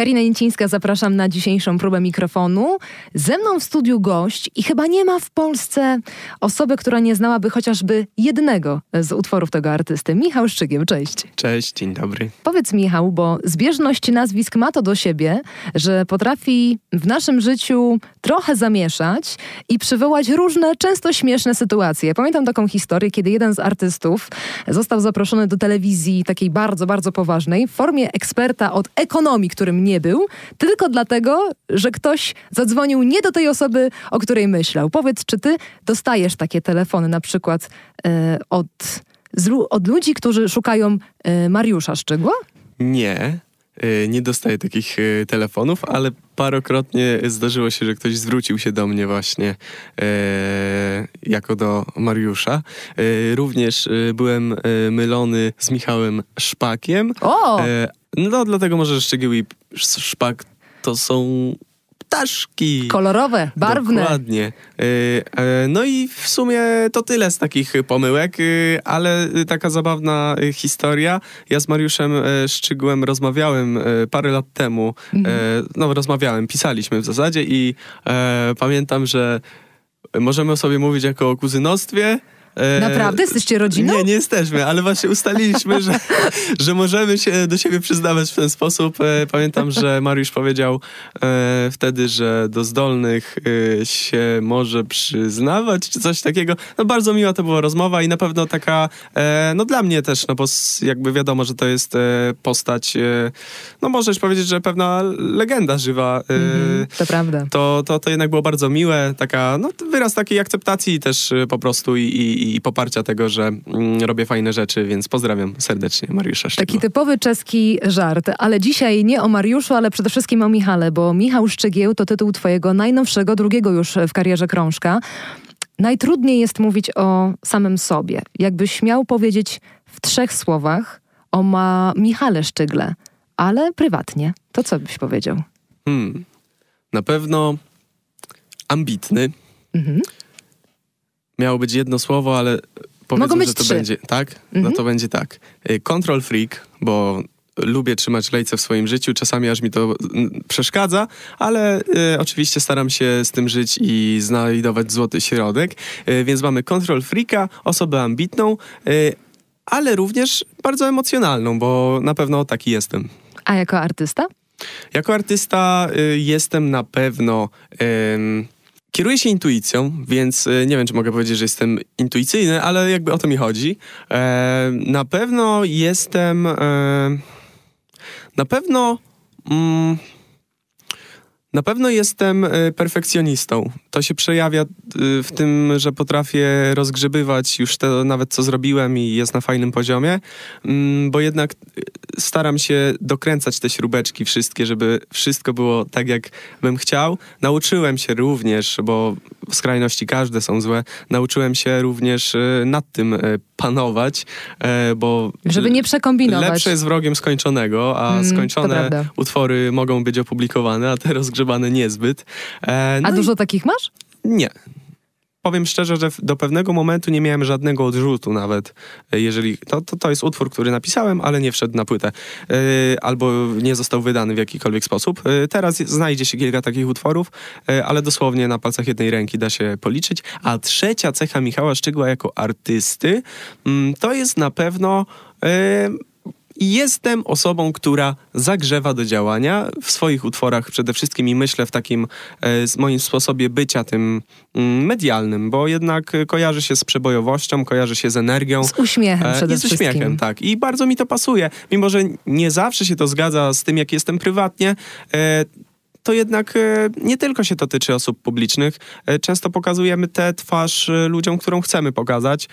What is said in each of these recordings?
Karina Nincińska, zapraszam na dzisiejszą próbę mikrofonu. Ze mną w studiu gość i chyba nie ma w Polsce osoby, która nie znałaby chociażby jednego z utworów tego artysty. Michał Szczygieł, cześć. Cześć, dzień dobry. Powiedz Michał, bo zbieżność nazwisk ma to do siebie, że potrafi w naszym życiu trochę zamieszać i przywołać różne, często śmieszne sytuacje. Pamiętam taką historię, kiedy jeden z artystów został zaproszony do telewizji takiej bardzo, bardzo poważnej w formie eksperta od ekonomii, którym nie był, tylko dlatego, że ktoś zadzwonił nie do tej osoby, o której myślał. Powiedz, czy ty dostajesz takie telefony na przykład e, od, z, od ludzi, którzy szukają e, Mariusza Szczygła? Nie, nie dostaję takich y, telefonów, ale parokrotnie zdarzyło się, że ktoś zwrócił się do mnie właśnie e, jako do Mariusza. E, również e, byłem e, mylony z Michałem Szpakiem. O! E, no dlatego może Szczegieł i Szpak to są ptaszki. Kolorowe, barwne. Dokładnie. Y, y, No i w sumie to tyle z takich pomyłek, y, ale taka zabawna historia. Ja z Mariuszem Szczygłem rozmawiałem parę lat temu. Mhm. No, rozmawiałem, pisaliśmy w zasadzie i pamiętam, że możemy o sobie mówić jako o kuzynostwie. E, Naprawdę? Jesteście rodziną? Nie, nie jesteśmy, ale właśnie ustaliliśmy, że, że możemy się do siebie przyznawać w ten sposób. E, Pamiętam, że Mariusz powiedział e, wtedy, że do zdolnych e, się może przyznawać, czy coś takiego. No bardzo miła to była rozmowa i na pewno taka, e, no dla mnie też, no bo jakby wiadomo, że to jest e, postać, no możesz powiedzieć, że pewna legenda żywa. Mhm, to prawda. to, to, to jednak było bardzo miłe, taka, no, wyraz takiej akceptacji też po prostu i, i, i poparcia tego, że mm, robię fajne rzeczy, więc pozdrawiam serdecznie Mariusza Szczygła. Taki typowy czeski żart, ale dzisiaj nie o Mariuszu, ale przede wszystkim o Michale, bo Michał Szczygieł to tytuł twojego najnowszego, drugiego już w karierze krążka. Najtrudniej jest mówić o samym sobie. Jakbyś miał powiedzieć w trzech słowach o ma Michale Szczygle, ale prywatnie, to co byś powiedział? Hmm. Na pewno ambitny. Mhm. Miało być jedno słowo, ale powiedzmy, być że to trzy. będzie tak. No Mhm. to będzie tak. Y, Control freak, bo lubię trzymać lejce w swoim życiu, czasami aż mi to przeszkadza, ale y, oczywiście staram się z tym żyć i znajdować złoty środek. Y, więc mamy control freaka, osobę ambitną, y, ale również bardzo emocjonalną, bo na pewno taki jestem. A jako artysta? Jako artysta jestem na pewno. Kieruję się intuicją, więc y, nie wiem, czy mogę powiedzieć, że jestem intuicyjny, ale jakby o to mi chodzi. E, na pewno jestem. E, na pewno. Mm, na pewno jestem perfekcjonistą. To się przejawia y, w tym, że potrafię rozgrzebywać już to nawet, co zrobiłem i jest na fajnym poziomie, Mm, bo jednak y, staram się dokręcać te śrubeczki wszystkie, żeby wszystko było tak, jak bym chciał. Nauczyłem się również, bo w skrajności każde są złe, nauczyłem się również y, nad tym panować, e, bo Żeby nie przekombinować. lepsze jest wrogiem skończonego, a Mm, skończone utwory mogą być opublikowane, a te rozgrzebane niezbyt. E, no A i- dużo takich masz? Nie. Powiem szczerze, że do pewnego momentu nie miałem żadnego odrzutu nawet, e, jeżeli... To, to, to jest utwór, który napisałem, ale nie wszedł na płytę. E, albo nie został wydany w jakikolwiek sposób. E, teraz znajdzie się kilka takich utworów, e, ale dosłownie na palcach jednej ręki da się policzyć. A trzecia cecha Michała Szczygła jako artysty, mm, to jest na pewno... E, Jestem osobą, która zagrzewa do działania w swoich utworach przede wszystkim i myślę w takim e, z moim sposobie bycia tym mm, medialnym, bo jednak kojarzy się z przebojowością, kojarzy się z energią. Z uśmiechem E, przede I z wszystkim. uśmiechem, tak. I bardzo mi to pasuje. Mimo, że nie zawsze się to zgadza z tym, jak jestem prywatnie, e, to jednak nie tylko się to tyczy osób publicznych. Często pokazujemy tę twarz ludziom, którą chcemy pokazać.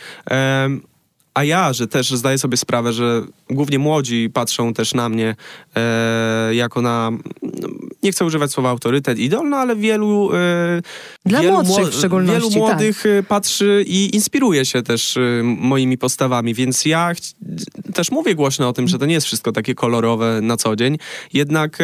E, a ja, że też zdaję sobie sprawę, że głównie młodzi patrzą też na mnie e, jako na, nie chcę używać słowa autorytet, idol, no ale wielu... E, Dla wielu młodszych mło- w szczególności, Wielu tak. młodych e, patrzy i inspiruje się też e, moimi postawami, więc ja chci- też mówię głośno o tym, że to nie jest wszystko takie kolorowe na co dzień, jednak...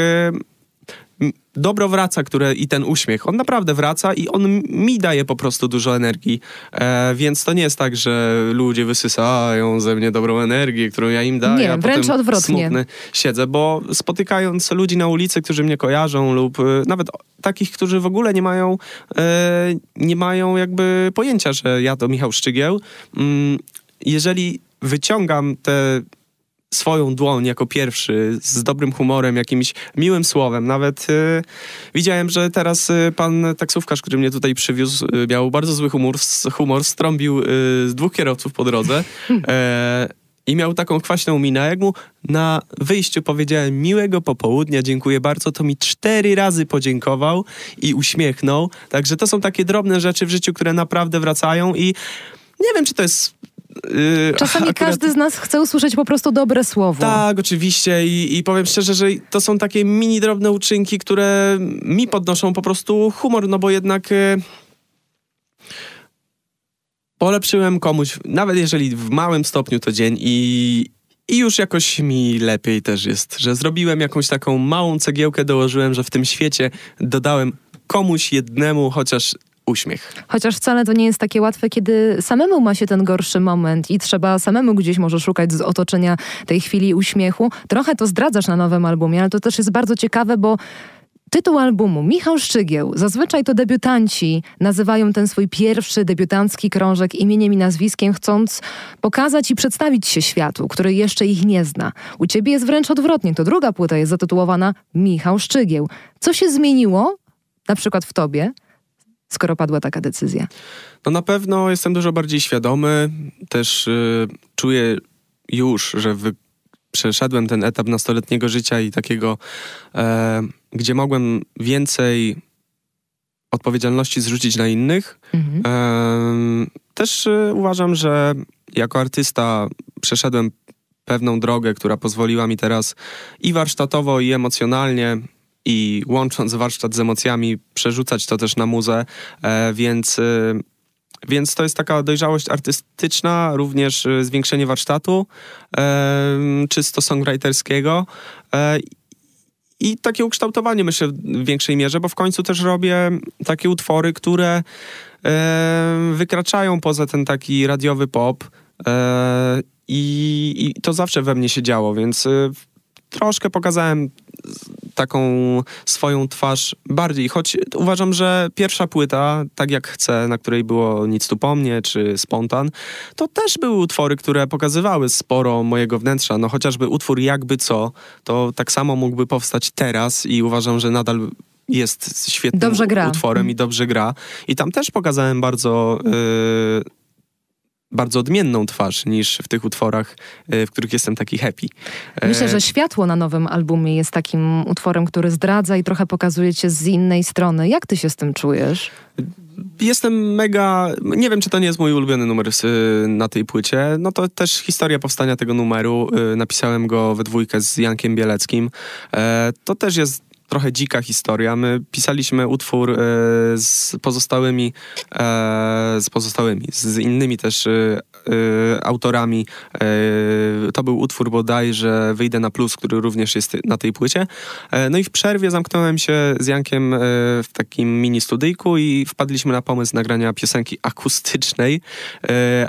dobro wraca, które i ten uśmiech, on naprawdę wraca i on mi daje po prostu dużo energii, e, więc to nie jest tak, że ludzie wysysają ze mnie dobrą energię, którą ja im daję, nie, wręcz odwrotnie. smutny siedzę, bo spotykając ludzi na ulicy, którzy mnie kojarzą lub e, nawet takich, którzy w ogóle nie mają e, nie mają jakby pojęcia, że ja to Michał Szczygieł, mm, jeżeli wyciągam te swoją dłoń jako pierwszy, z dobrym humorem, jakimś miłym słowem. Nawet y, widziałem, że teraz y, pan taksówkarz, który mnie tutaj przywiózł, y, miał bardzo zły humor, humor strąbił y, z dwóch kierowców po drodze. E, i miał taką kwaśną minę. Jak mu na wyjściu powiedziałem miłego popołudnia, dziękuję bardzo, to mi cztery razy podziękował i uśmiechnął. Także to są takie drobne rzeczy w życiu, które naprawdę wracają i nie wiem, czy to jest Yy, Czasami akurat... każdy z nas chce usłyszeć po prostu dobre słowo. Tak, oczywiście I, i powiem szczerze, że to są takie mini drobne uczynki, które mi podnoszą po prostu humor, no bo jednak yy, polepszyłem komuś, nawet jeżeli w małym stopniu to dzień i, i już jakoś mi lepiej też jest, że zrobiłem jakąś taką małą cegiełkę, dołożyłem, że w tym świecie dodałem komuś jednemu chociaż uśmiech. Chociaż wcale to nie jest takie łatwe, kiedy samemu ma się ten gorszy moment i trzeba samemu gdzieś może szukać z otoczenia tej chwili uśmiechu. Trochę to zdradzasz na nowym albumie, ale to też jest bardzo ciekawe, bo Tytuł albumu Michał Szczygieł. Zazwyczaj to debiutanci nazywają ten swój pierwszy debiutancki krążek imieniem i nazwiskiem, chcąc pokazać i przedstawić się światu, który jeszcze ich nie zna. U ciebie jest wręcz odwrotnie. To druga płyta jest zatytułowana Michał Szczygieł. Co się zmieniło, na przykład w tobie, skoro padła taka decyzja? No na pewno jestem dużo bardziej świadomy, też y, czuję już, że wy, przeszedłem ten etap nastoletniego życia i takiego, e, gdzie mogłem więcej odpowiedzialności zrzucić na innych. Mhm. E, też y, uważam, że jako artysta przeszedłem pewną drogę, która pozwoliła mi teraz i warsztatowo, i emocjonalnie i łącząc warsztat z emocjami, przerzucać to też na muzę, e, więc, e, więc to jest taka dojrzałość artystyczna, również e, zwiększenie warsztatu czysto songwriterskiego i takie ukształtowanie myślę w większej mierze, bo w końcu też robię takie utwory, które wykraczają poza ten taki radiowy pop i, i to zawsze we mnie się działo, więc troszkę pokazałem taką swoją twarz bardziej, choć uważam, że pierwsza płyta, tak jak chcę, na której było Nic tu po mnie, czy Spontan, to też były utwory, które pokazywały sporo mojego wnętrza, no chociażby utwór Jakby Co, to tak samo mógłby powstać teraz i uważam, że nadal jest świetnym utworem i dobrze gra. I tam też pokazałem bardzo... Yy, bardzo odmienną twarz niż w tych utworach, e, w których jestem taki happy. E, Myślę, że Światło na nowym albumie jest takim utworem, który zdradza i trochę pokazuje cię z innej strony. Jak ty się z tym czujesz? Jestem mega. Nie wiem, czy to nie jest mój ulubiony numer na tej płycie. No to też historia powstania tego numeru. E, napisałem go we dwójkę z Jankiem Bieleckim. To też jest trochę dzika historia. My pisaliśmy utwór e, z pozostałymi, e, z pozostałymi, z innymi też e, e autorami. E, to był utwór bodajże Wyjdę na plus, który również jest na tej płycie. E, no i w przerwie zamknąłem się z Jankiem w takim mini studyjku i wpadliśmy na pomysł nagrania piosenki akustycznej,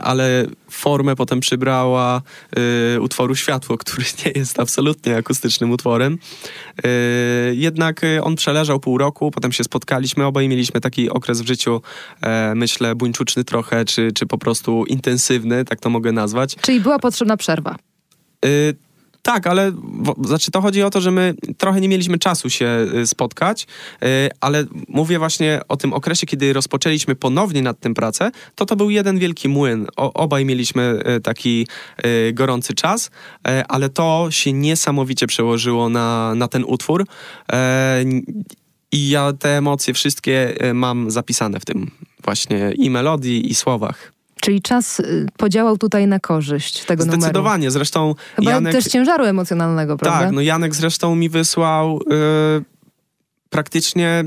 ale formę potem przybrała utworu Światło, który nie jest absolutnie akustycznym utworem jednak y, on przeleżał pół roku, potem się spotkaliśmy, obaj mieliśmy taki okres w życiu, e, myślę, buńczuczny trochę, czy, czy po prostu intensywny, tak to mogę nazwać. Czyli była potrzebna przerwa. Y, tak, ale w, znaczy to chodzi o to, że my trochę nie mieliśmy czasu się y, spotkać, y, ale mówię właśnie o tym okresie, kiedy rozpoczęliśmy ponownie nad tym pracę, to to był jeden wielki młyn. O, obaj mieliśmy y, taki gorący czas, ale to się niesamowicie przełożyło na, na ten utwór. I ja te emocje wszystkie mam zapisane w tym właśnie i melodii, i słowach. Czyli czas y, podziałał tutaj na korzyść tego numeru. Zdecydowanie, zresztą Chyba Janek... też ciężaru emocjonalnego, prawda? Tak, no Janek zresztą mi wysłał yy, praktycznie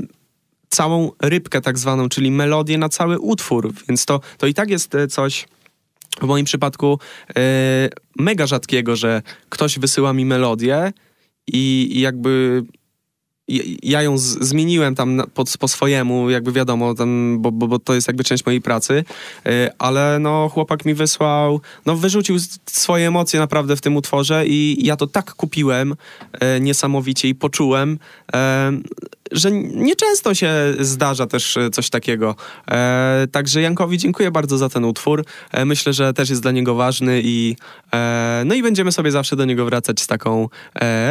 całą rybkę tak zwaną, czyli melodię na cały utwór, więc to, to i tak jest y, coś w moim przypadku yy, mega rzadkiego, że ktoś wysyła mi melodię i, i jakby ja- ją z, zmieniłem tam na, pod, po swojemu, jakby wiadomo, tam, bo, bo, bo to jest jakby część mojej pracy, e, ale no chłopak mi wysłał, no wyrzucił swoje emocje naprawdę w tym utworze i ja to tak kupiłem e, niesamowicie i poczułem, e, że nieczęsto się zdarza też e, coś takiego. Także Jankowi dziękuję bardzo za ten utwór. Myślę, że też jest dla niego ważny i no i będziemy sobie zawsze do niego wracać z taką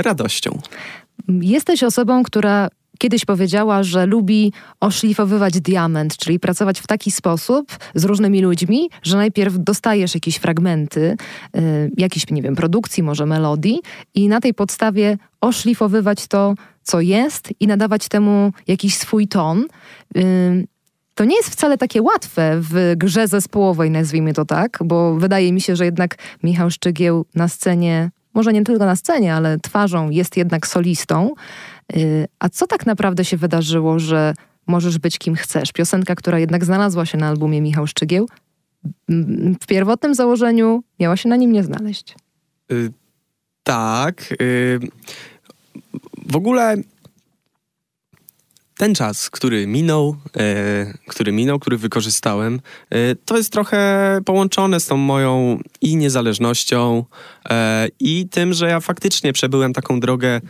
radością. Jesteś osobą, która kiedyś powiedziała, że lubi oszlifowywać diament, czyli pracować w taki sposób z różnymi ludźmi, że najpierw dostajesz jakieś fragmenty, y, jakiejś, nie wiem, produkcji, może melodii i na tej podstawie oszlifowywać to, co jest i nadawać temu jakiś swój ton. Y, to nie jest wcale takie łatwe w grze zespołowej, nazwijmy to tak, bo wydaje mi się, że jednak Michał Szczygieł na scenie, może nie tylko na scenie, ale twarzą jest jednak solistą. Yy, A co tak naprawdę się wydarzyło, że możesz być kim chcesz? Piosenka, która jednak znalazła się na albumie Michał Szczygieł, mm, w pierwotnym założeniu miała się na nim nie znaleźć. Y, tak. y, w ogóle ten czas, który minął, e, który minął, który wykorzystałem, e, to jest trochę połączone z tą moją i niezależnością, e, i tym, że ja faktycznie przebyłem taką drogę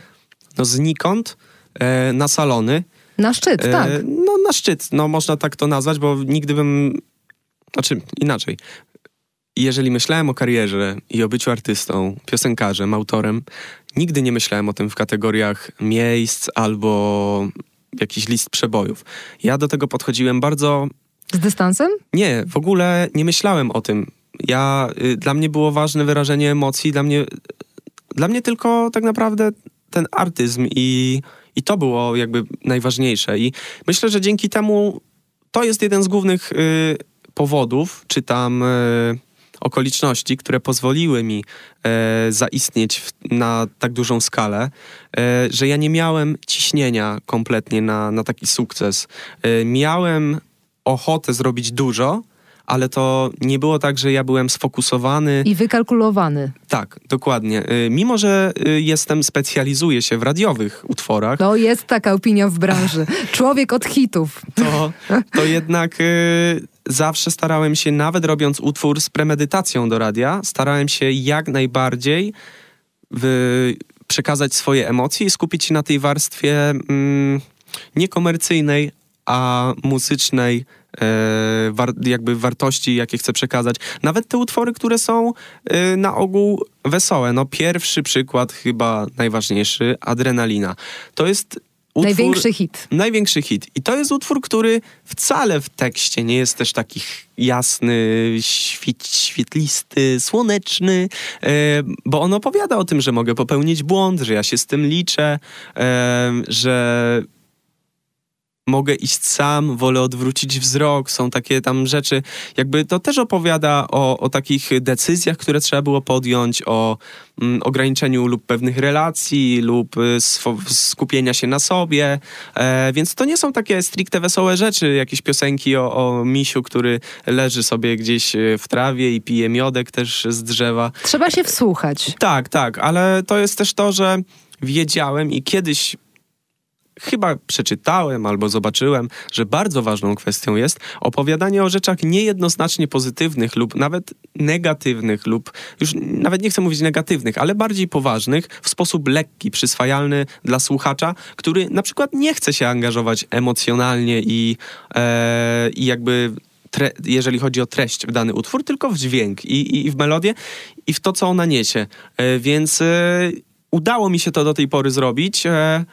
no, znikąd e, na salony. Na szczyt, E, tak. No na szczyt, no można tak to nazwać, bo nigdy bym, znaczy inaczej. Jeżeli myślałem o karierze i o byciu artystą, piosenkarzem, autorem, nigdy nie myślałem o tym w kategoriach miejsc albo jakiś list przebojów. Ja do tego podchodziłem bardzo Z dystansem? nie, w ogóle nie myślałem o tym. Ja, y, dla mnie było ważne wyrażenie emocji, dla mnie, dla mnie tylko tak naprawdę ten artyzm i, i to było jakby najważniejsze. I myślę, że dzięki temu to jest jeden z głównych y, powodów, czy tam y, okoliczności, które pozwoliły mi e, zaistnieć w, na tak dużą skalę, e, że ja nie miałem ciśnienia kompletnie na, na taki sukces. E, miałem ochotę zrobić dużo, ale to nie było tak, że ja byłem sfokusowany. I wykalkulowany. Tak, dokładnie. Y, Mimo, że y, jestem, specjalizuję się w radiowych utworach, To jest taka opinia w branży. Człowiek od hitów. to, to jednak y, zawsze starałem się, nawet robiąc utwór z premedytacją do radia, starałem się jak najbardziej wy, przekazać swoje emocje i skupić się na tej warstwie mm, niekomercyjnej, a muzycznej war, jakby wartości, jakie chcę przekazać. Nawet te utwory, które są e, na ogół wesołe. No pierwszy przykład, chyba najważniejszy, Adrenalina. To jest utwór... Największy hit. Największy hit. I to jest utwór, który wcale w tekście nie jest też taki jasny, świetlisty, słoneczny, e, bo on opowiada o tym, że mogę popełnić błąd, że ja się z tym liczę, e, że mogę iść sam, wolę odwrócić wzrok, są takie tam rzeczy, jakby to też opowiada o, o takich decyzjach, które trzeba było podjąć, o mm, ograniczeniu lub pewnych relacji, lub y, skupienia się na sobie, e, więc to nie są takie stricte wesołe rzeczy, jakieś piosenki o, o misiu, który leży sobie gdzieś y, w trawie i pije miodek też z drzewa. Trzeba się wsłuchać. Tak, tak, ale to jest też to, że wiedziałem i kiedyś chyba przeczytałem albo zobaczyłem, że bardzo ważną kwestią jest opowiadanie o rzeczach niejednoznacznie pozytywnych lub nawet negatywnych lub już nawet nie chcę mówić negatywnych, ale bardziej poważnych w sposób lekki, przyswajalny dla słuchacza, który na przykład nie chce się angażować emocjonalnie i, e, i jakby tre, jeżeli chodzi o treść w dany utwór, tylko w dźwięk i, i, i w melodię i w to, co ona niesie. E, więc e, udało mi się to do tej pory zrobić. E,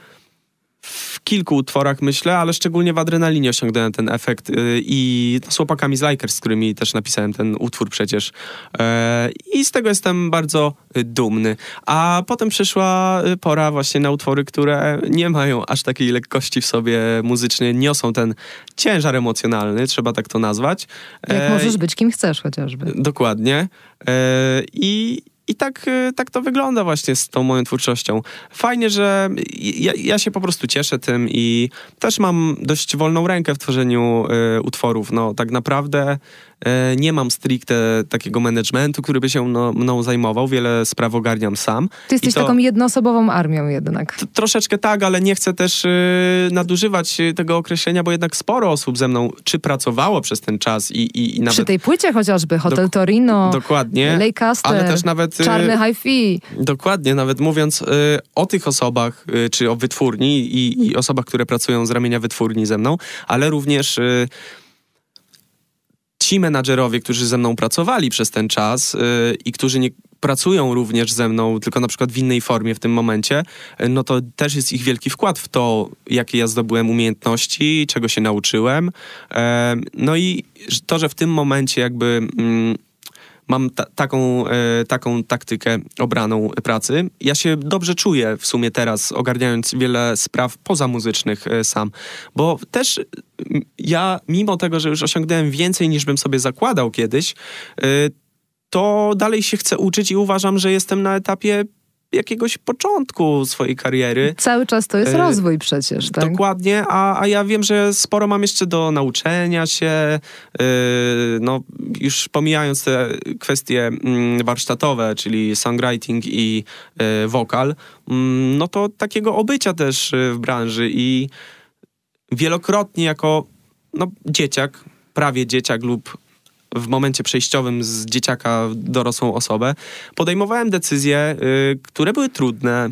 w kilku utworach myślę, ale szczególnie w Adrenalinie osiągnąłem ten efekt y, i z chłopakami z Likers, z którymi też napisałem ten utwór przecież. E, I z tego jestem bardzo y, dumny. A potem przyszła y, pora właśnie na utwory, które nie mają aż takiej lekkości w sobie muzycznie, niosą ten ciężar emocjonalny, trzeba tak to nazwać. Jak E, możesz być kim chcesz chociażby. Dokładnie. E, I, i tak, e, tak to wygląda właśnie z tą moją twórczością. Fajnie, że ja, ja się po prostu cieszę tym i też mam dość wolną rękę w tworzeniu e, utworów. No tak naprawdę nie mam stricte takiego managementu, który by się no, mną zajmował, wiele spraw ogarniam sam. Ty jesteś to, taką jednoosobową armią jednak. Troszeczkę tak, ale nie chcę też y, nadużywać tego określenia, bo jednak sporo osób ze mną czy pracowało przez ten czas i, i, i nawet... Przy tej płycie chociażby, Hotel Dok Torino, dokładnie, Lejkaster, ale też nawet... Czarny Hi-Fi. Dokładnie, nawet mówiąc y, o tych osobach, y, czy o wytwórni i, i, osobach, które pracują z ramienia wytwórni ze mną, ale również y, ci menadżerowie, którzy ze mną pracowali przez ten czas y, i którzy nie pracują również ze mną, tylko na przykład w innej formie w tym momencie, y, no to też jest ich wielki wkład w to, jakie ja zdobyłem umiejętności, czego się nauczyłem. No i to, że w tym momencie jakby mm, mam ta, taką, e, taką taktykę obraną pracy. Ja się dobrze czuję w sumie teraz, ogarniając wiele spraw pozamuzycznych e, sam, bo też ja, mimo tego, że już osiągnąłem więcej niż bym sobie zakładał kiedyś, e, to dalej się chcę uczyć i uważam, że jestem na etapie jakiegoś początku swojej kariery. Cały czas to jest e, rozwój przecież, tak? Dokładnie, a, a ja wiem, że sporo mam jeszcze do nauczenia się, e, no już pomijając te kwestie mm, warsztatowe, czyli songwriting i e, wokal, mm, no to takiego obycia też w branży i wielokrotnie jako no, dzieciak, prawie dzieciak lub w momencie przejściowym z dzieciaka w dorosłą osobę, podejmowałem decyzje, y, które były trudne,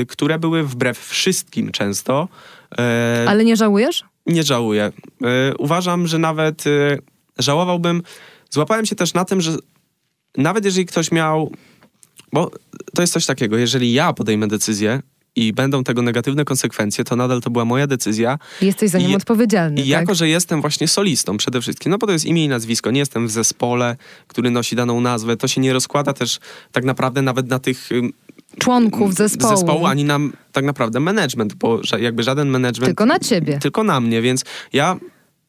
y, które były wbrew wszystkim często. Y, Ale nie żałujesz? Nie żałuję. Y, uważam, że nawet y, żałowałbym. Złapałem się też na tym, że nawet jeżeli ktoś miał. Bo to jest coś takiego, jeżeli ja podejmę decyzję, i będą tego negatywne konsekwencje, to nadal to była moja decyzja. Jesteś za nią I, odpowiedzialny. I tak? jako, że jestem właśnie solistą przede wszystkim, no bo to jest imię i nazwisko, nie jestem w zespole, który nosi daną nazwę, to się nie rozkłada też tak naprawdę nawet na tych członków zespołu. zespołu, ani nam tak naprawdę management, bo jakby żaden management... Tylko na ciebie. Tylko na mnie, więc ja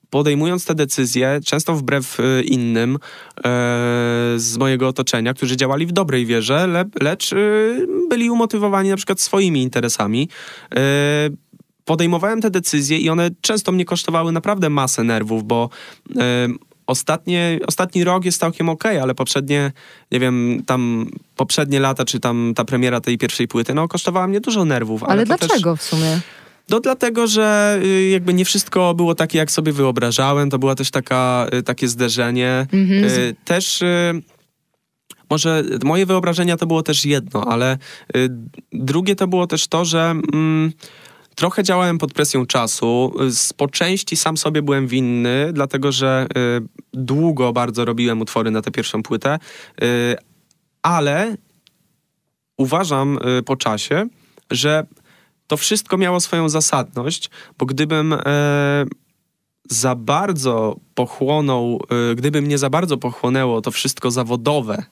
podejmując te decyzje, często wbrew e, innym e, z mojego otoczenia, którzy działali w dobrej wierze, le, lecz e, byli umotywowani na przykład swoimi interesami. E, podejmowałem te decyzje i one często mnie kosztowały naprawdę masę nerwów, bo e, ostatnie, ostatni rok jest całkiem okay, ale poprzednie, nie wiem, tam poprzednie lata, czy tam ta premiera tej pierwszej płyty, no kosztowała mnie dużo nerwów. Ale, ale dlaczego też, w sumie? No dlatego, że y, jakby nie wszystko było takie, jak sobie wyobrażałem. To była też taka, y, takie zderzenie. Mhm. Y, też może moje wyobrażenia to było też jedno, ale drugie to było też to, że mm, trochę działałem pod presją czasu. Z, po części sam sobie byłem winny, dlatego że długo bardzo robiłem utwory na tę pierwszą płytę, ale uważam po czasie, że to wszystko miało swoją zasadność, bo gdybym e, za bardzo pochłonął, e, gdyby mnie za bardzo pochłonęło to wszystko zawodowe,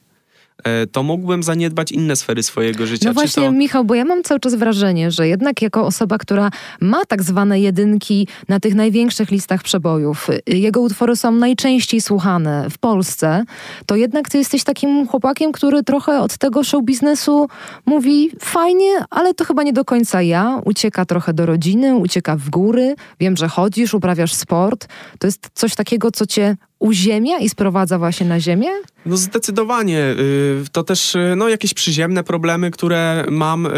to mógłbym zaniedbać inne sfery swojego życia. No właśnie, to... Michał, bo ja mam cały czas wrażenie, że jednak jako osoba, która ma tak zwane jedynki na tych największych listach przebojów, y, jego utwory są najczęściej słuchane w Polsce, to jednak ty jesteś takim chłopakiem, który trochę od tego show biznesu mówi fajnie, ale to chyba nie do końca ja. Ucieka trochę do rodziny, ucieka w góry. Wiem, że chodzisz, uprawiasz sport. To jest coś takiego, co cię uziemia i sprowadza właśnie na ziemię? No zdecydowanie. Y, to też y, no, jakieś przyziemne problemy, które mam y,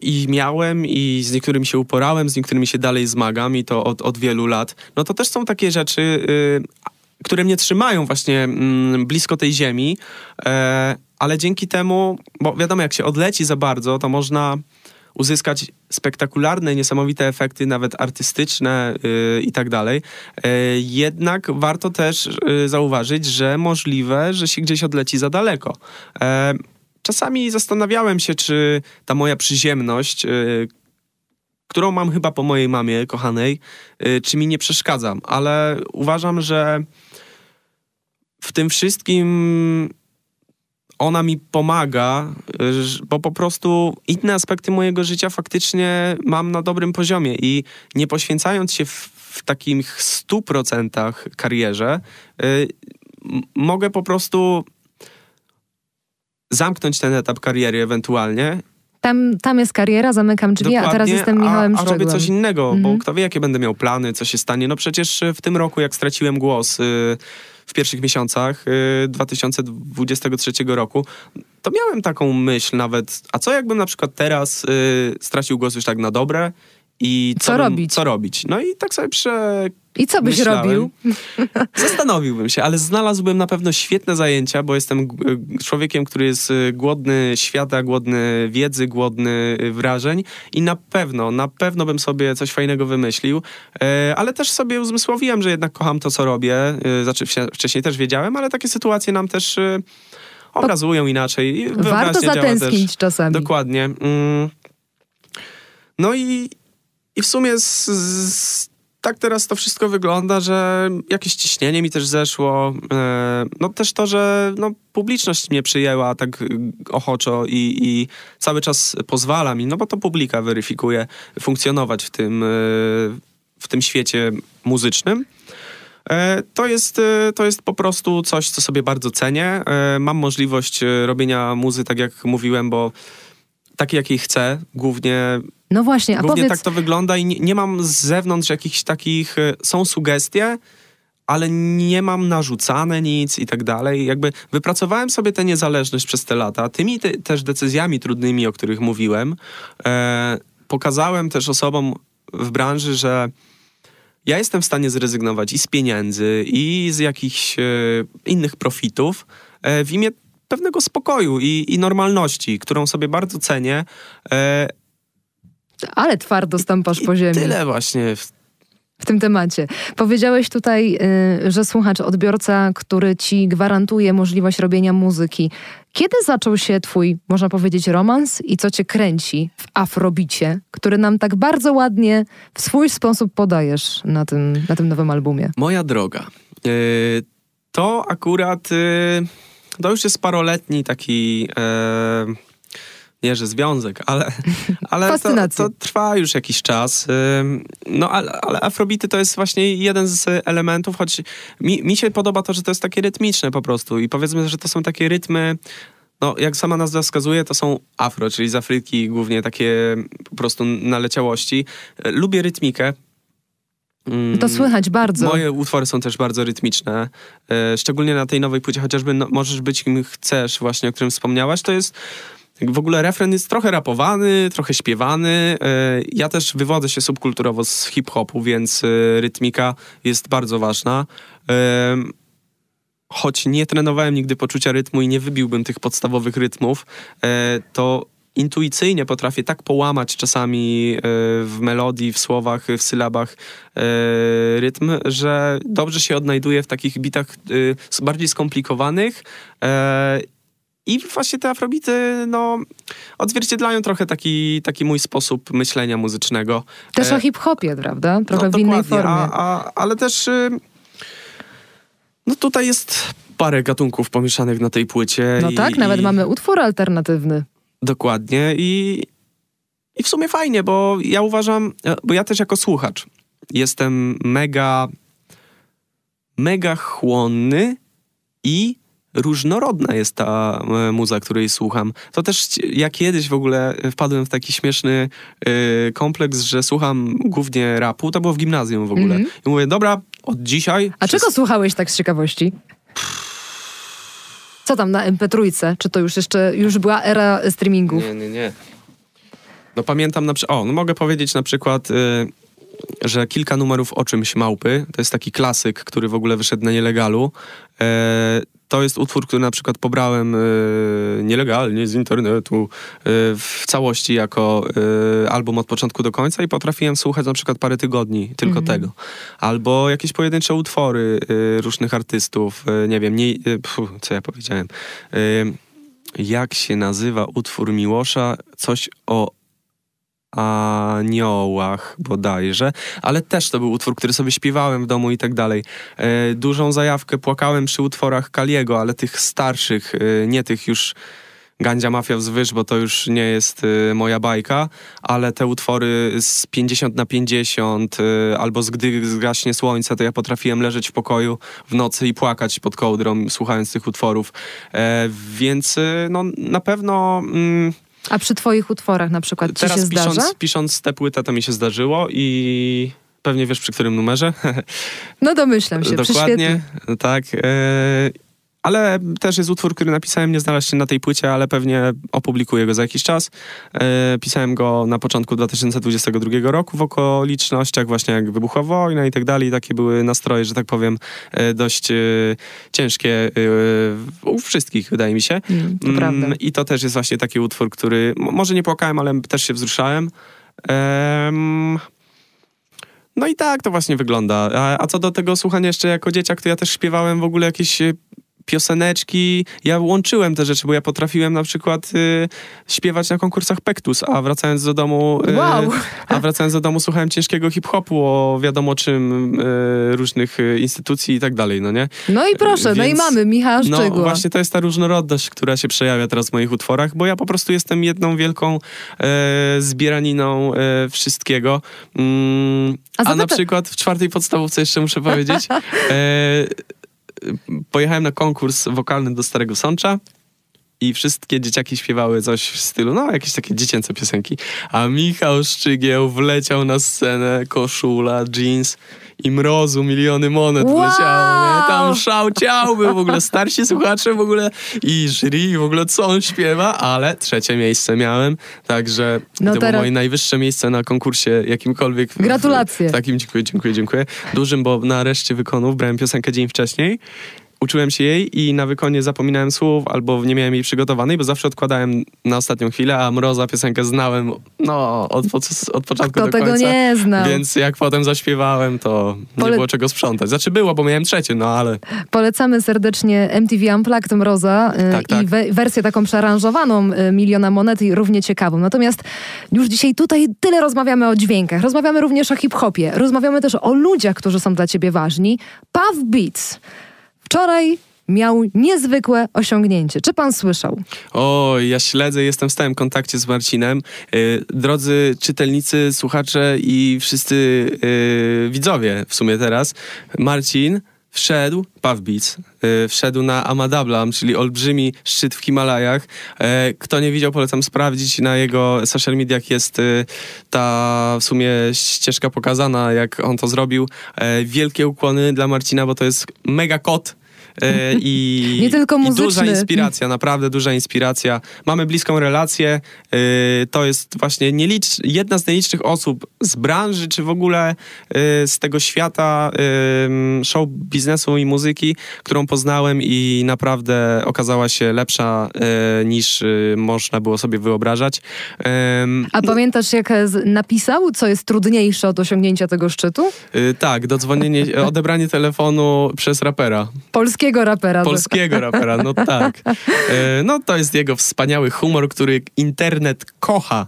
i miałem i z niektórymi się uporałem, z niektórymi się dalej zmagam i to od, od wielu lat. No to też są takie rzeczy, które mnie trzymają właśnie mm, blisko tej ziemi, e, ale dzięki temu, bo wiadomo, jak się odleci za bardzo, to można uzyskać spektakularne, niesamowite efekty, nawet artystyczne yy, i tak dalej. Yy, jednak warto też yy, zauważyć, że możliwe, że się gdzieś odleci za daleko. Yy, czasami zastanawiałem się, czy ta moja przyziemność, yy, którą mam chyba po mojej mamie kochanej, czy mi nie przeszkadza, ale uważam, że w tym wszystkim ona mi pomaga, bo po prostu inne aspekty mojego życia faktycznie mam na dobrym poziomie i nie poświęcając się w, w takich stu procentach karierze, y, mogę po prostu zamknąć ten etap kariery ewentualnie tam, tam jest kariera, zamykam drzwi, Dokładnie, a teraz jestem Michałem a, a robię coś innego, bo mhm. kto wie, jakie będę miał plany, co się stanie. No przecież w tym roku, jak straciłem głos, y, w pierwszych miesiącach y, 2023 roku, to miałem taką myśl nawet, a co jakbym na przykład teraz y, stracił głos już tak na dobre i Co bym- robić? Co robić? No i tak sobie prze... I co byś myślałem. robił? Zastanowiłbym się, ale znalazłbym na pewno świetne zajęcia, bo jestem człowiekiem, który jest y, głodny świata, głodny wiedzy, głodny y, wrażeń i na pewno, na pewno bym sobie coś fajnego wymyślił, e, ale też sobie uzmysłowiłem, że jednak kocham to, co robię. Znaczy wcześniej też wiedziałem, ale takie sytuacje nam też y, obrazują inaczej. Warto zatęsknić czasami. Dokładnie. Mm. No i, i w sumie z, z, tak teraz to wszystko wygląda, że jakieś ciśnienie mi też zeszło. E, no też to, że no, publiczność mnie przyjęła tak y, ochoczo i, i cały czas pozwala mi, no bo to publika weryfikuje, funkcjonować w tym, e, w tym świecie muzycznym. E, To jest, e, to jest po prostu coś, co sobie bardzo cenię. E, Mam możliwość e, robienia muzy, tak jak mówiłem, bo takiej, jakiej chcę, głównie, No właśnie, a głównie powiedz, tak to wygląda i nie, nie mam z zewnątrz jakichś takich, e, są sugestie, ale nie mam narzucane nic i tak dalej. Jakby wypracowałem sobie tę niezależność przez te lata, tymi te, też decyzjami trudnymi, o których mówiłem. E, pokazałem też osobom w branży, że ja jestem w stanie zrezygnować i z pieniędzy, i z jakichś e, innych profitów e, w imię pewnego spokoju i, i normalności, którą sobie bardzo cenię. Ale twardo stąpasz i po ziemi. Tyle właśnie. w- tym temacie. Powiedziałeś tutaj, y, że słuchacz, odbiorca, który ci gwarantuje możliwość robienia muzyki. Kiedy zaczął się twój, można powiedzieć, romans i co cię kręci w afrobicie, który nam tak bardzo ładnie w swój sposób podajesz na tym, na tym nowym albumie? Moja droga. e, to akurat e, to już jest paroletni taki e, nie, że związek, ale, ale to, to trwa już jakiś czas. No ale, ale afrobity to jest właśnie jeden z elementów, choć mi, mi się podoba to, że to jest takie rytmiczne po prostu i powiedzmy, że to są takie rytmy, no jak sama nazwa wskazuje, to są afro, czyli z Afryki głównie takie po prostu naleciałości. E, Lubię rytmikę. Mm, To słychać bardzo. Moje utwory są też bardzo rytmiczne, e, szczególnie na tej nowej płycie, chociażby no, Możesz być kim chcesz, właśnie o którym wspomniałaś, to jest w ogóle refren jest trochę rapowany, trochę śpiewany. E, Ja też wywodzę się subkulturowo z hip-hopu, więc e, rytmika jest bardzo ważna. E, Choć nie trenowałem nigdy poczucia rytmu i nie wybiłbym tych podstawowych rytmów, to intuicyjnie potrafię tak połamać czasami w melodii, w słowach, w sylabach rytm, że dobrze się odnajduję w takich bitach bardziej skomplikowanych. E, I właśnie te afrobity, no, odzwierciedlają trochę taki, taki mój sposób myślenia muzycznego. Też E, o hip-hopie, prawda? Trochę no, w innej formie. A, a, ale też y, no tutaj jest parę gatunków pomieszanych na tej płycie. No i, tak, nawet i, mamy utwór alternatywny. Dokładnie i, i w sumie fajnie, bo ja uważam, e, bo ja też jako słuchacz jestem mega, mega chłonny i różnorodna jest ta e, muza, której słucham. To też ja kiedyś w ogóle wpadłem w taki śmieszny e, kompleks, że słucham głównie rapu, to było w gimnazjum w ogóle. Mhm. I mówię, dobra, od dzisiaj... A przez- czego słuchałeś tak z ciekawości? Co tam na MP3? Czy to już jeszcze, już była era streamingów? Nie, nie, nie. No pamiętam na przykład, o, no mogę powiedzieć na przykład, y, że kilka numerów o czymś małpy, to jest taki klasyk, który w ogóle wyszedł na nielegalu. E, to jest utwór, który na przykład pobrałem y, nielegalnie z internetu y, w całości jako y, album od początku do końca i potrafiłem słuchać na przykład parę tygodni tylko tego. Albo jakieś pojedyncze utwory y, różnych artystów, y, nie wiem, nie, y, pfu, co ja powiedziałem. Jak się nazywa utwór Miłosza? Coś o aniołach bodajże, ale też to był utwór, który sobie śpiewałem w domu i tak dalej. E, dużą zajawkę płakałem przy utworach Kaliego, ale tych starszych, e, nie tych już Gandzia Mafia wzwyż, bo to już nie jest e, moja bajka, ale te utwory z 50 na 50 e, albo z Gdy zgaśnie słońce, to ja potrafiłem leżeć w pokoju w nocy i płakać pod kołdrą, słuchając tych utworów. Więc no, na pewno... Mm, A przy twoich utworach na przykład ci się Teraz zdarza? pisząc, pisząc tę płytę to mi się zdarzyło i pewnie wiesz przy którym numerze. No domyślam się, Dokładnie, tak. E, ale też jest utwór, który napisałem, nie znalazł się na tej płycie, ale pewnie opublikuję go za jakiś czas. E, pisałem go na początku 2022 roku w okolicznościach właśnie jak wybuchła wojna i tak dalej. Takie były nastroje, że tak powiem, e, dość e, ciężkie u wszystkich, wydaje mi się. Mm, to prawda. I to też jest właśnie taki utwór, który może nie płakałem, ale też się wzruszałem. Em, no i tak to właśnie wygląda. A, a co do tego słuchania jeszcze jako dzieciak, to ja też śpiewałem w ogóle jakieś pioseneczki. Ja łączyłem te rzeczy, bo ja potrafiłem na przykład y, śpiewać na konkursach Pektus, a wracając do domu... y, Wow. A wracając do domu słuchałem ciężkiego hip-hopu o wiadomo czym, y, różnych y, instytucji i tak dalej, no nie? No i proszę, no i Więc- mamy Michała No Szczygła. właśnie to jest ta różnorodność, która się przejawia teraz w moich utworach, bo ja po prostu jestem jedną wielką e, zbieraniną e, wszystkiego. Mm, A a, na przykład w czwartej podstawówce jeszcze muszę powiedzieć, e, pojechałem na konkurs wokalny do Starego Sącza i wszystkie dzieciaki śpiewały coś w stylu, no jakieś takie dziecięce piosenki, a Michał Szczygieł wleciał na scenę, koszula, jeans i mrozu, miliony monet Wow! wleciało, nie? Tam szał ciał był w ogóle, starsi słuchacze w ogóle i jury, w ogóle co on śpiewa, ale trzecie miejsce miałem, także No to teraz- było moje najwyższe miejsce na konkursie jakimkolwiek. w- Gratulacje. W, takim, dziękuję, dziękuję, dziękuję. Dużym, bo na reszcie wykonów brałem piosenkę dzień wcześniej. Uczyłem się jej i na wykonie zapominałem słów albo nie miałem jej przygotowanej, bo zawsze odkładałem na ostatnią chwilę, a Mroza piosenkę znałem no, od, od, początku Kto do tego końca. nie znał? Więc jak potem zaśpiewałem, to nie Pole- było czego sprzątać. Znaczy było, bo miałem trzecie, no ale Polecamy serdecznie MTV Unplugged Mroza y, Tak, tak. i we, wersję taką przearanżowaną y, Miliona Monet i równie ciekawą. Natomiast już dzisiaj tutaj tyle rozmawiamy o dźwiękach, rozmawiamy również o hip-hopie, rozmawiamy też o ludziach, którzy są dla ciebie ważni. Puff Beats wczoraj miał niezwykłe osiągnięcie. Czy pan słyszał? O, ja śledzę, jestem w stałym kontakcie z Marcinem. Y, Drodzy czytelnicy, słuchacze i wszyscy y, widzowie w sumie teraz. Marcin wszedł, Beats, y, wszedł na Amadablam, czyli olbrzymi szczyt w Himalajach. E, Kto nie widział, polecam sprawdzić. Na jego social mediach jest y, ta w sumie ścieżka pokazana, jak on to zrobił. E, Wielkie ukłony dla Marcina, bo to jest mega kot. E, I, Nie tylko i duża inspiracja, naprawdę duża inspiracja. Mamy bliską relację. Yy, to jest właśnie nielicz, jedna z nielicznych osób z branży, czy w ogóle yy, z tego świata show biznesu i muzyki, którą poznałem i naprawdę okazała się lepsza niż można było sobie wyobrażać. A pamiętasz, jak e, napisał, co jest trudniejsze od osiągnięcia tego szczytu? tak, dodzwonienie, odebranie telefonu przez rapera. Polskiego rapera. Polskiego rapera, no tak. E, No to jest jego wspaniały humor, który internet kocha.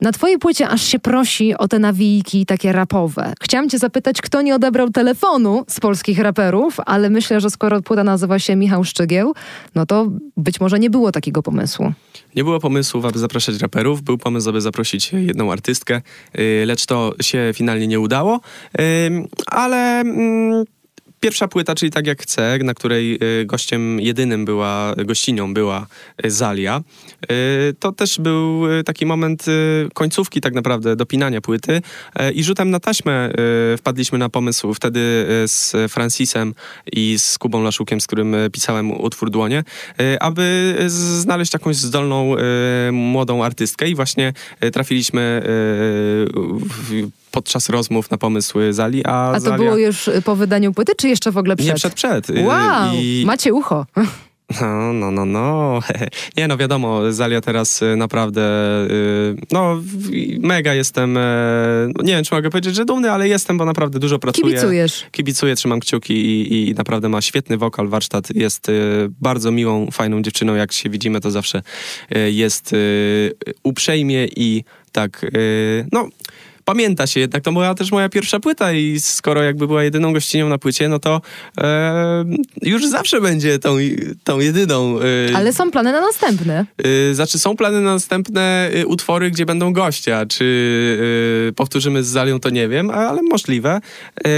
Na twojej płycie aż się prosi o te nawijki takie rapowe. Chciałam cię zapytać, kto nie odebrał telefonu z polskich raperów, ale myślę, że skoro płyta nazywa się Michał Szczygieł, no to być może nie było takiego pomysłu. Nie było pomysłów, aby zapraszać raperów. Był pomysł, aby zaprosić jedną artystkę, y, lecz to się finalnie nie udało. Ale mm, pierwsza płyta, czyli Tak jak chcę, na której y, gościem jedynym była, gościnią była y, Zalia, y, to też był taki moment końcówki tak naprawdę dopinania płyty. I rzutem na taśmę wpadliśmy na pomysł wtedy z Francisem i z Kubą Laszukiem, z którym pisałem utwór Dłonie, aby znaleźć jakąś zdolną młodą artystkę. I właśnie trafiliśmy w, podczas rozmów na pomysły Zali, a, A to Zalia... było już y, po wydaniu płyty, czy jeszcze w ogóle przed? Nie, przed, przed. Y, Wow, I, macie ucho. no, no, no, no. Nie, no wiadomo, Zalia teraz y, naprawdę, no mega jestem, e, no, nie wiem, czy mogę powiedzieć, że dumny, ale jestem, bo naprawdę dużo pracuję. Kibicujesz. Kibicuję, trzymam kciuki i, i naprawdę ma świetny wokal, warsztat. Jest bardzo miłą, fajną dziewczyną. Jak się widzimy, to zawsze jest uprzejmie i tak, no... Pamięta się jednak, to była też moja pierwsza płyta i skoro jakby była jedyną gościnią na płycie, no to e, już zawsze będzie tą, tą jedyną. y, Ale są plany na następne. Y, Znaczy, są plany na następne y, utwory, gdzie będą gościa. Czy y, powtórzymy z Zalią, to nie wiem, ale możliwe. Y,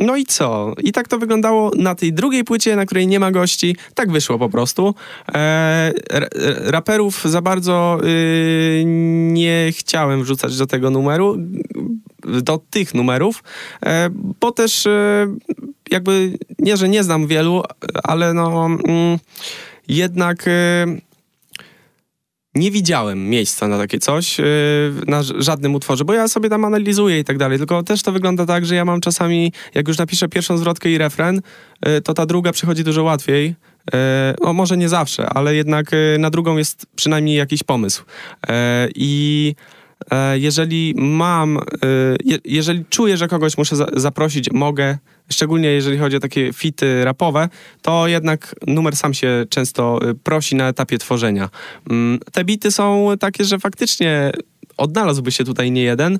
no i co? I tak to wyglądało na tej drugiej płycie, na której nie ma gości. Tak wyszło po prostu. E, ra- raperów za bardzo y, nie chciałem wrzucać do tego numeru, numeru, do tych numerów, e, bo też e, jakby nie, że nie znam wielu, ale no mm, jednak e, nie widziałem miejsca na takie coś, na żadnym utworze, bo ja sobie tam analizuję i tak dalej, tylko też to wygląda tak, że ja mam czasami, jak już napiszę pierwszą zwrotkę i refren, to ta druga przychodzi dużo łatwiej, no może nie zawsze, ale jednak na drugą jest przynajmniej jakiś pomysł. I jeżeli mam, e, jeżeli czuję, że kogoś muszę zaprosić, mogę, szczególnie jeżeli chodzi o takie fity rapowe, to jednak numer sam się często e, prosi na etapie tworzenia. Mm, te bity są takie, że faktycznie odnalazłby się tutaj nie jeden,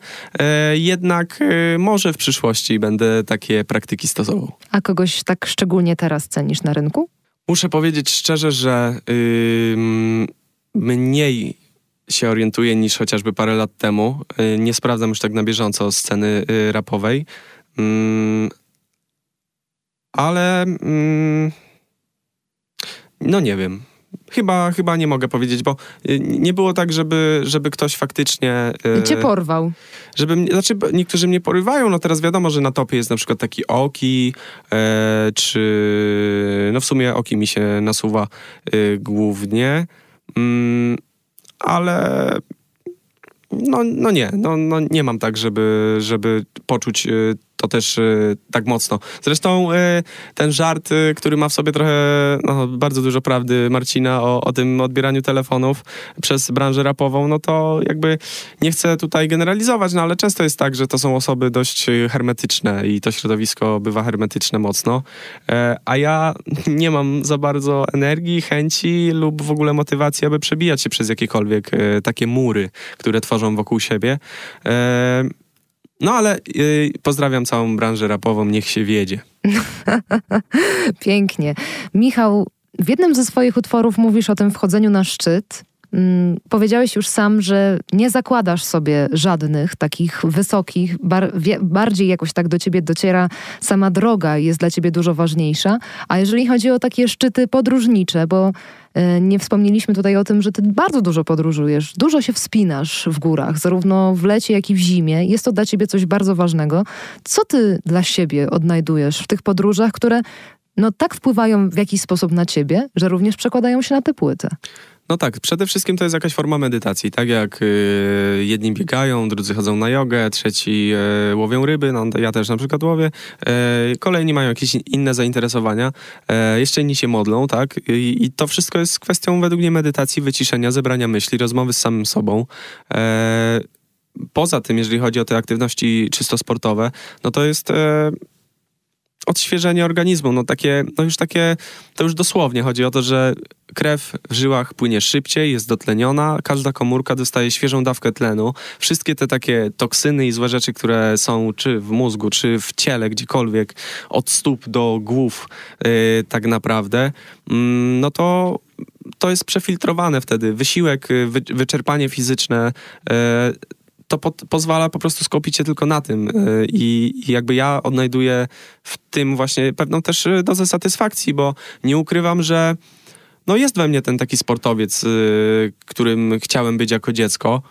jednak może w przyszłości będę takie praktyki stosował. A kogoś tak szczególnie teraz cenisz na rynku? Muszę powiedzieć szczerze, że mniej się orientuję niż chociażby parę lat temu. Y, nie sprawdzam już tak na bieżąco sceny y, rapowej. Mm, ale mm, no nie wiem. Chyba, chyba nie mogę powiedzieć, bo y, nie było tak, żeby, żeby ktoś faktycznie... Cię porwał. Żeby, znaczy, niektórzy mnie porywają, no teraz wiadomo, że na topie jest na przykład taki Oki, e, czy... No w sumie Oki mi się nasuwa głównie. Ale no, no nie, no, no nie mam tak, żeby, żeby poczuć y, to też y, tak mocno. Zresztą y, ten żart, y, który ma w sobie trochę no, bardzo dużo prawdy Marcina o, o tym odbieraniu telefonów przez branżę rapową, no to jakby nie chcę tutaj generalizować, no ale często jest tak, że to są osoby dość hermetyczne i to środowisko bywa hermetyczne mocno, e, a ja nie mam za bardzo energii, chęci lub w ogóle motywacji, aby przebijać się przez jakiekolwiek e, takie mury, które tworzą wokół siebie. No ale yy, pozdrawiam całą branżę rapową, niech się wiedzie. Pięknie. Michał, w jednym ze swoich utworów mówisz o tym wchodzeniu na szczyt. Hmm, powiedziałeś już sam, że nie zakładasz sobie żadnych takich wysokich, bar, bardziej jakoś tak do ciebie dociera sama droga, jest dla ciebie dużo ważniejsza. A jeżeli chodzi o takie szczyty podróżnicze, bo nie wspomnieliśmy tutaj o tym, że ty bardzo dużo podróżujesz, dużo się wspinasz w górach, zarówno w lecie, jak i w zimie. Jest to dla ciebie coś bardzo ważnego. Co ty dla siebie odnajdujesz w tych podróżach, które no tak wpływają w jakiś sposób na ciebie, że również przekładają się na tę płytę? No tak, przede wszystkim to jest jakaś forma medytacji, tak jak y, jedni biegają, drudzy chodzą na jogę, trzeci y, łowią ryby, no ja też na przykład łowię, y, kolejni mają jakieś inne zainteresowania, y, jeszcze inni się modlą, tak, I, to wszystko jest kwestią według mnie medytacji, wyciszenia, zebrania myśli, rozmowy z samym sobą. Y, poza tym, jeżeli chodzi o te aktywności czysto sportowe, no to jest y, odświeżenie organizmu, no takie, no już takie, to już dosłownie chodzi o to, że krew w żyłach płynie szybciej, jest dotleniona, każda komórka dostaje świeżą dawkę tlenu. Wszystkie te takie toksyny i złe rzeczy, które są czy w mózgu, czy w ciele, gdziekolwiek, od stóp do głów yy, tak naprawdę, yy, no to to jest przefiltrowane wtedy. Wysiłek, y, wy, wyczerpanie fizyczne, yy, to po, pozwala po prostu skupić się tylko na tym y, I, i jakby ja odnajduję w tym właśnie pewną też y, dozę satysfakcji, bo nie ukrywam, że no jest we mnie ten taki sportowiec, y, którym chciałem być jako dziecko.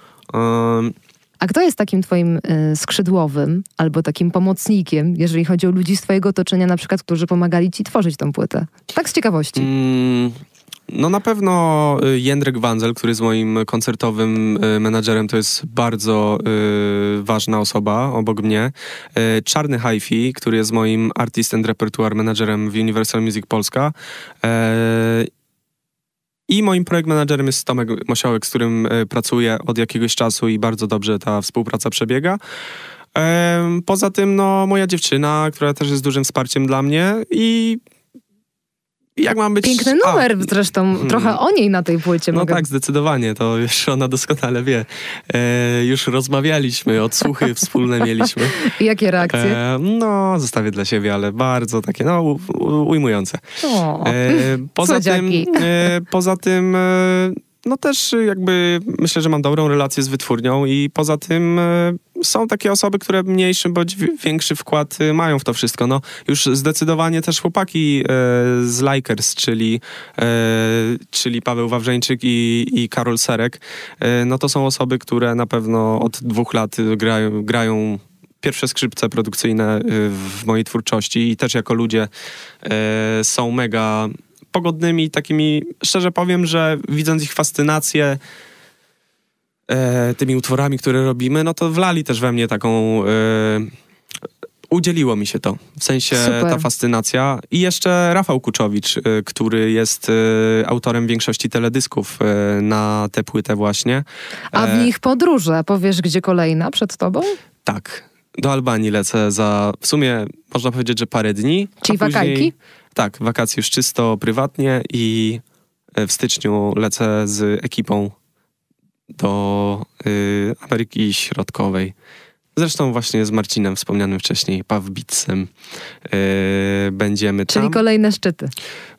A kto jest takim twoim skrzydłowym albo takim pomocnikiem, jeżeli chodzi o ludzi z twojego otoczenia, na przykład, którzy pomagali ci tworzyć tą płytę? Tak z ciekawości. Mm, no na pewno y, Jędrek Wanzel, który jest moim koncertowym y, menadżerem, to jest bardzo y, ważna osoba obok mnie. Y, Czarny Hi-Fi, który jest moim artist and repertoire menadżerem w Universal Music Polska. Y, I moim projekt menadżerem jest Tomek Mosiołek, z którym y, pracuję od jakiegoś czasu i bardzo dobrze ta współpraca przebiega. Poza tym, no, moja dziewczyna, która też jest dużym wsparciem dla mnie i jak mam być... Piękny numer A, zresztą, hmm. trochę o niej na tej płycie No mogę... tak, zdecydowanie, to już ona doskonale wie. E, już rozmawialiśmy, odsłuchy wspólne mieliśmy. Jakie reakcje? E, no, zostawię dla siebie, ale bardzo takie, no, u, ujmujące. O, e, poza, tym, e, poza tym, e, no też jakby myślę, że mam dobrą relację z wytwórnią i poza tym e, są takie osoby, które mniejszy bądź większy wkład e, mają w to wszystko. No już zdecydowanie też chłopaki e, z Likers, czyli, czyli Paweł Wawrzeńczyk i, i Karol Serek, no to są osoby, które na pewno od dwóch lat grają, grają pierwsze skrzypce produkcyjne w mojej twórczości i też jako ludzie są mega pogodnymi, takimi, szczerze powiem, że widząc ich fascynację e, tymi utworami, które robimy, no to wlali też we mnie taką... E, udzieliło mi się to. W sensie Super. ta fascynacja. I jeszcze Rafał Kuczowicz, e, który jest e, autorem większości teledysków e, na tę płytę właśnie. A w nich podróże. Powiesz, gdzie kolejna przed tobą? Tak. Do Albanii lecę za w sumie można powiedzieć, że parę dni. Czyli wakajki? Tak, wakacje już czysto prywatnie i w styczniu lecę z ekipą do y, Ameryki Środkowej. Zresztą właśnie z Marcinem, wspomnianym wcześniej, Pawbicem, y, będziemy tam. Czyli kolejne szczyty.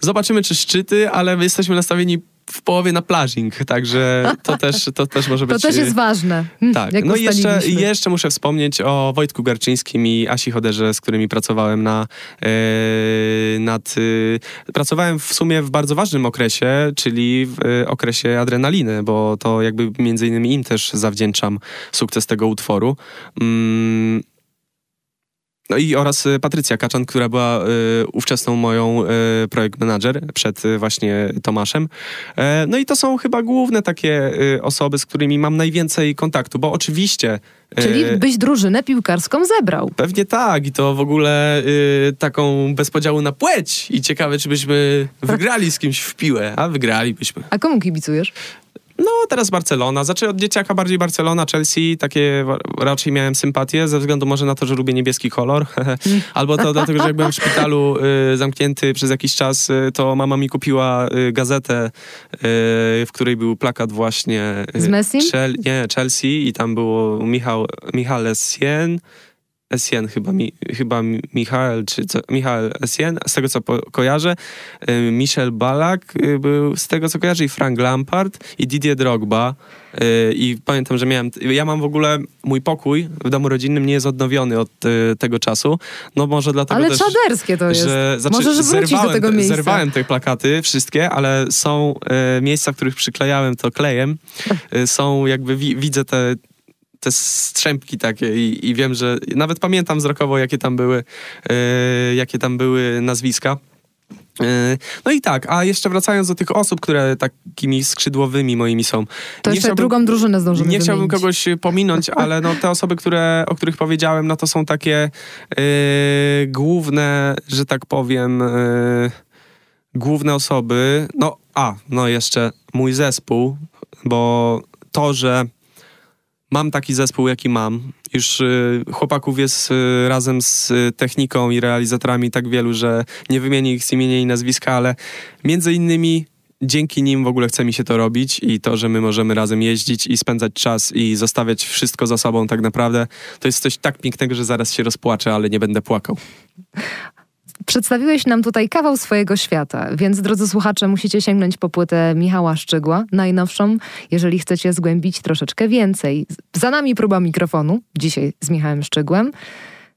Zobaczymy, czy szczyty, ale my jesteśmy nastawieni w połowie na plażing, także to też, to też może być... To też jest y, ważne. Hmm, tak. no i jeszcze, jeszcze muszę wspomnieć o Wojtku Garczyńskim i Asi Choderze, z którymi pracowałem na... Yy, nad, yy, pracowałem w sumie w bardzo ważnym okresie, czyli w yy, okresie adrenaliny, bo to jakby między innymi im też zawdzięczam sukces tego utworu. Mm, no i oraz y, Patrycja Kaczan, która była y, ówczesną moją y, projekt manager przed y, właśnie Tomaszem. E, no i to są chyba główne takie y, osoby, z którymi mam najwięcej kontaktu, bo oczywiście... Y, Czyli byś drużynę piłkarską zebrał. Pewnie tak i to w ogóle taką bez podziału na płeć i ciekawe, czy byśmy wygrali z kimś w piłę, a wygralibyśmy. A komu kibicujesz? No, teraz Barcelona. Znaczy od dzieciaka bardziej Barcelona, Chelsea. Takie raczej miałem sympatię ze względu może na to, że lubię niebieski kolor. Albo to dlatego, że jak byłem w szpitalu y, zamknięty przez jakiś czas, y, to mama mi kupiła y, gazetę, y, w której był plakat właśnie... Y, z Messi? nie, Chelsea i tam było Michał, Michał Essien Essien chyba, mi, chyba Michael, czy co, Michael Essien, z tego co po, kojarzę, y, Michel Balak y, był z tego co kojarzę i Frank Lampard i Didier Drogba y, i pamiętam, że miałem, ja mam w ogóle, mój pokój w domu rodzinnym nie jest odnowiony od tego czasu, no może dlatego ale też... Czaderskie to jest. Że, znaczy, Możesz wrócić zerwałem, do tego miejsca. Zerwałem te plakaty, wszystkie, ale są miejsca, w których przyklejałem to klejem, są jakby, wi, widzę te te strzępki takie i, i, wiem, że nawet pamiętam wzrokowo, jakie tam były, yy, jakie tam były nazwiska. Yy, no i tak, a jeszcze wracając do tych osób, które takimi skrzydłowymi moimi są. To nie jeszcze drugą drużynę zdążymy Nie chciałbym kogoś pominąć, ale no te osoby, które, o których powiedziałem, no to są takie yy, główne, że tak powiem, yy, główne osoby. No, a, no jeszcze mój zespół, bo to, że mam taki zespół, jaki mam. Już y, chłopaków jest y, razem z y, techniką i realizatorami tak wielu, że nie wymienię ich z imienia i nazwiska, ale między innymi dzięki nim w ogóle chce mi się to robić i to, że my możemy razem jeździć i spędzać czas i zostawiać wszystko za sobą tak naprawdę, to jest coś tak pięknego, że zaraz się rozpłaczę, ale nie będę płakał. Przedstawiłeś nam tutaj kawał swojego świata, więc drodzy słuchacze, musicie sięgnąć po płytę Michała Szczygła, najnowszą, jeżeli chcecie zgłębić troszeczkę więcej. Za nami próba mikrofonu, dzisiaj z Michałem Szczygłem.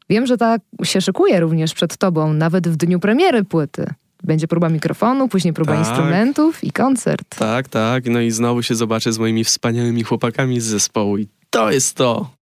Wiem, że tak się szykuje również przed tobą, nawet w dniu premiery płyty. Będzie próba mikrofonu, później próba tak, instrumentów i koncert. Tak, tak. No i znowu się zobaczę z moimi wspaniałymi chłopakami z zespołu i to jest to.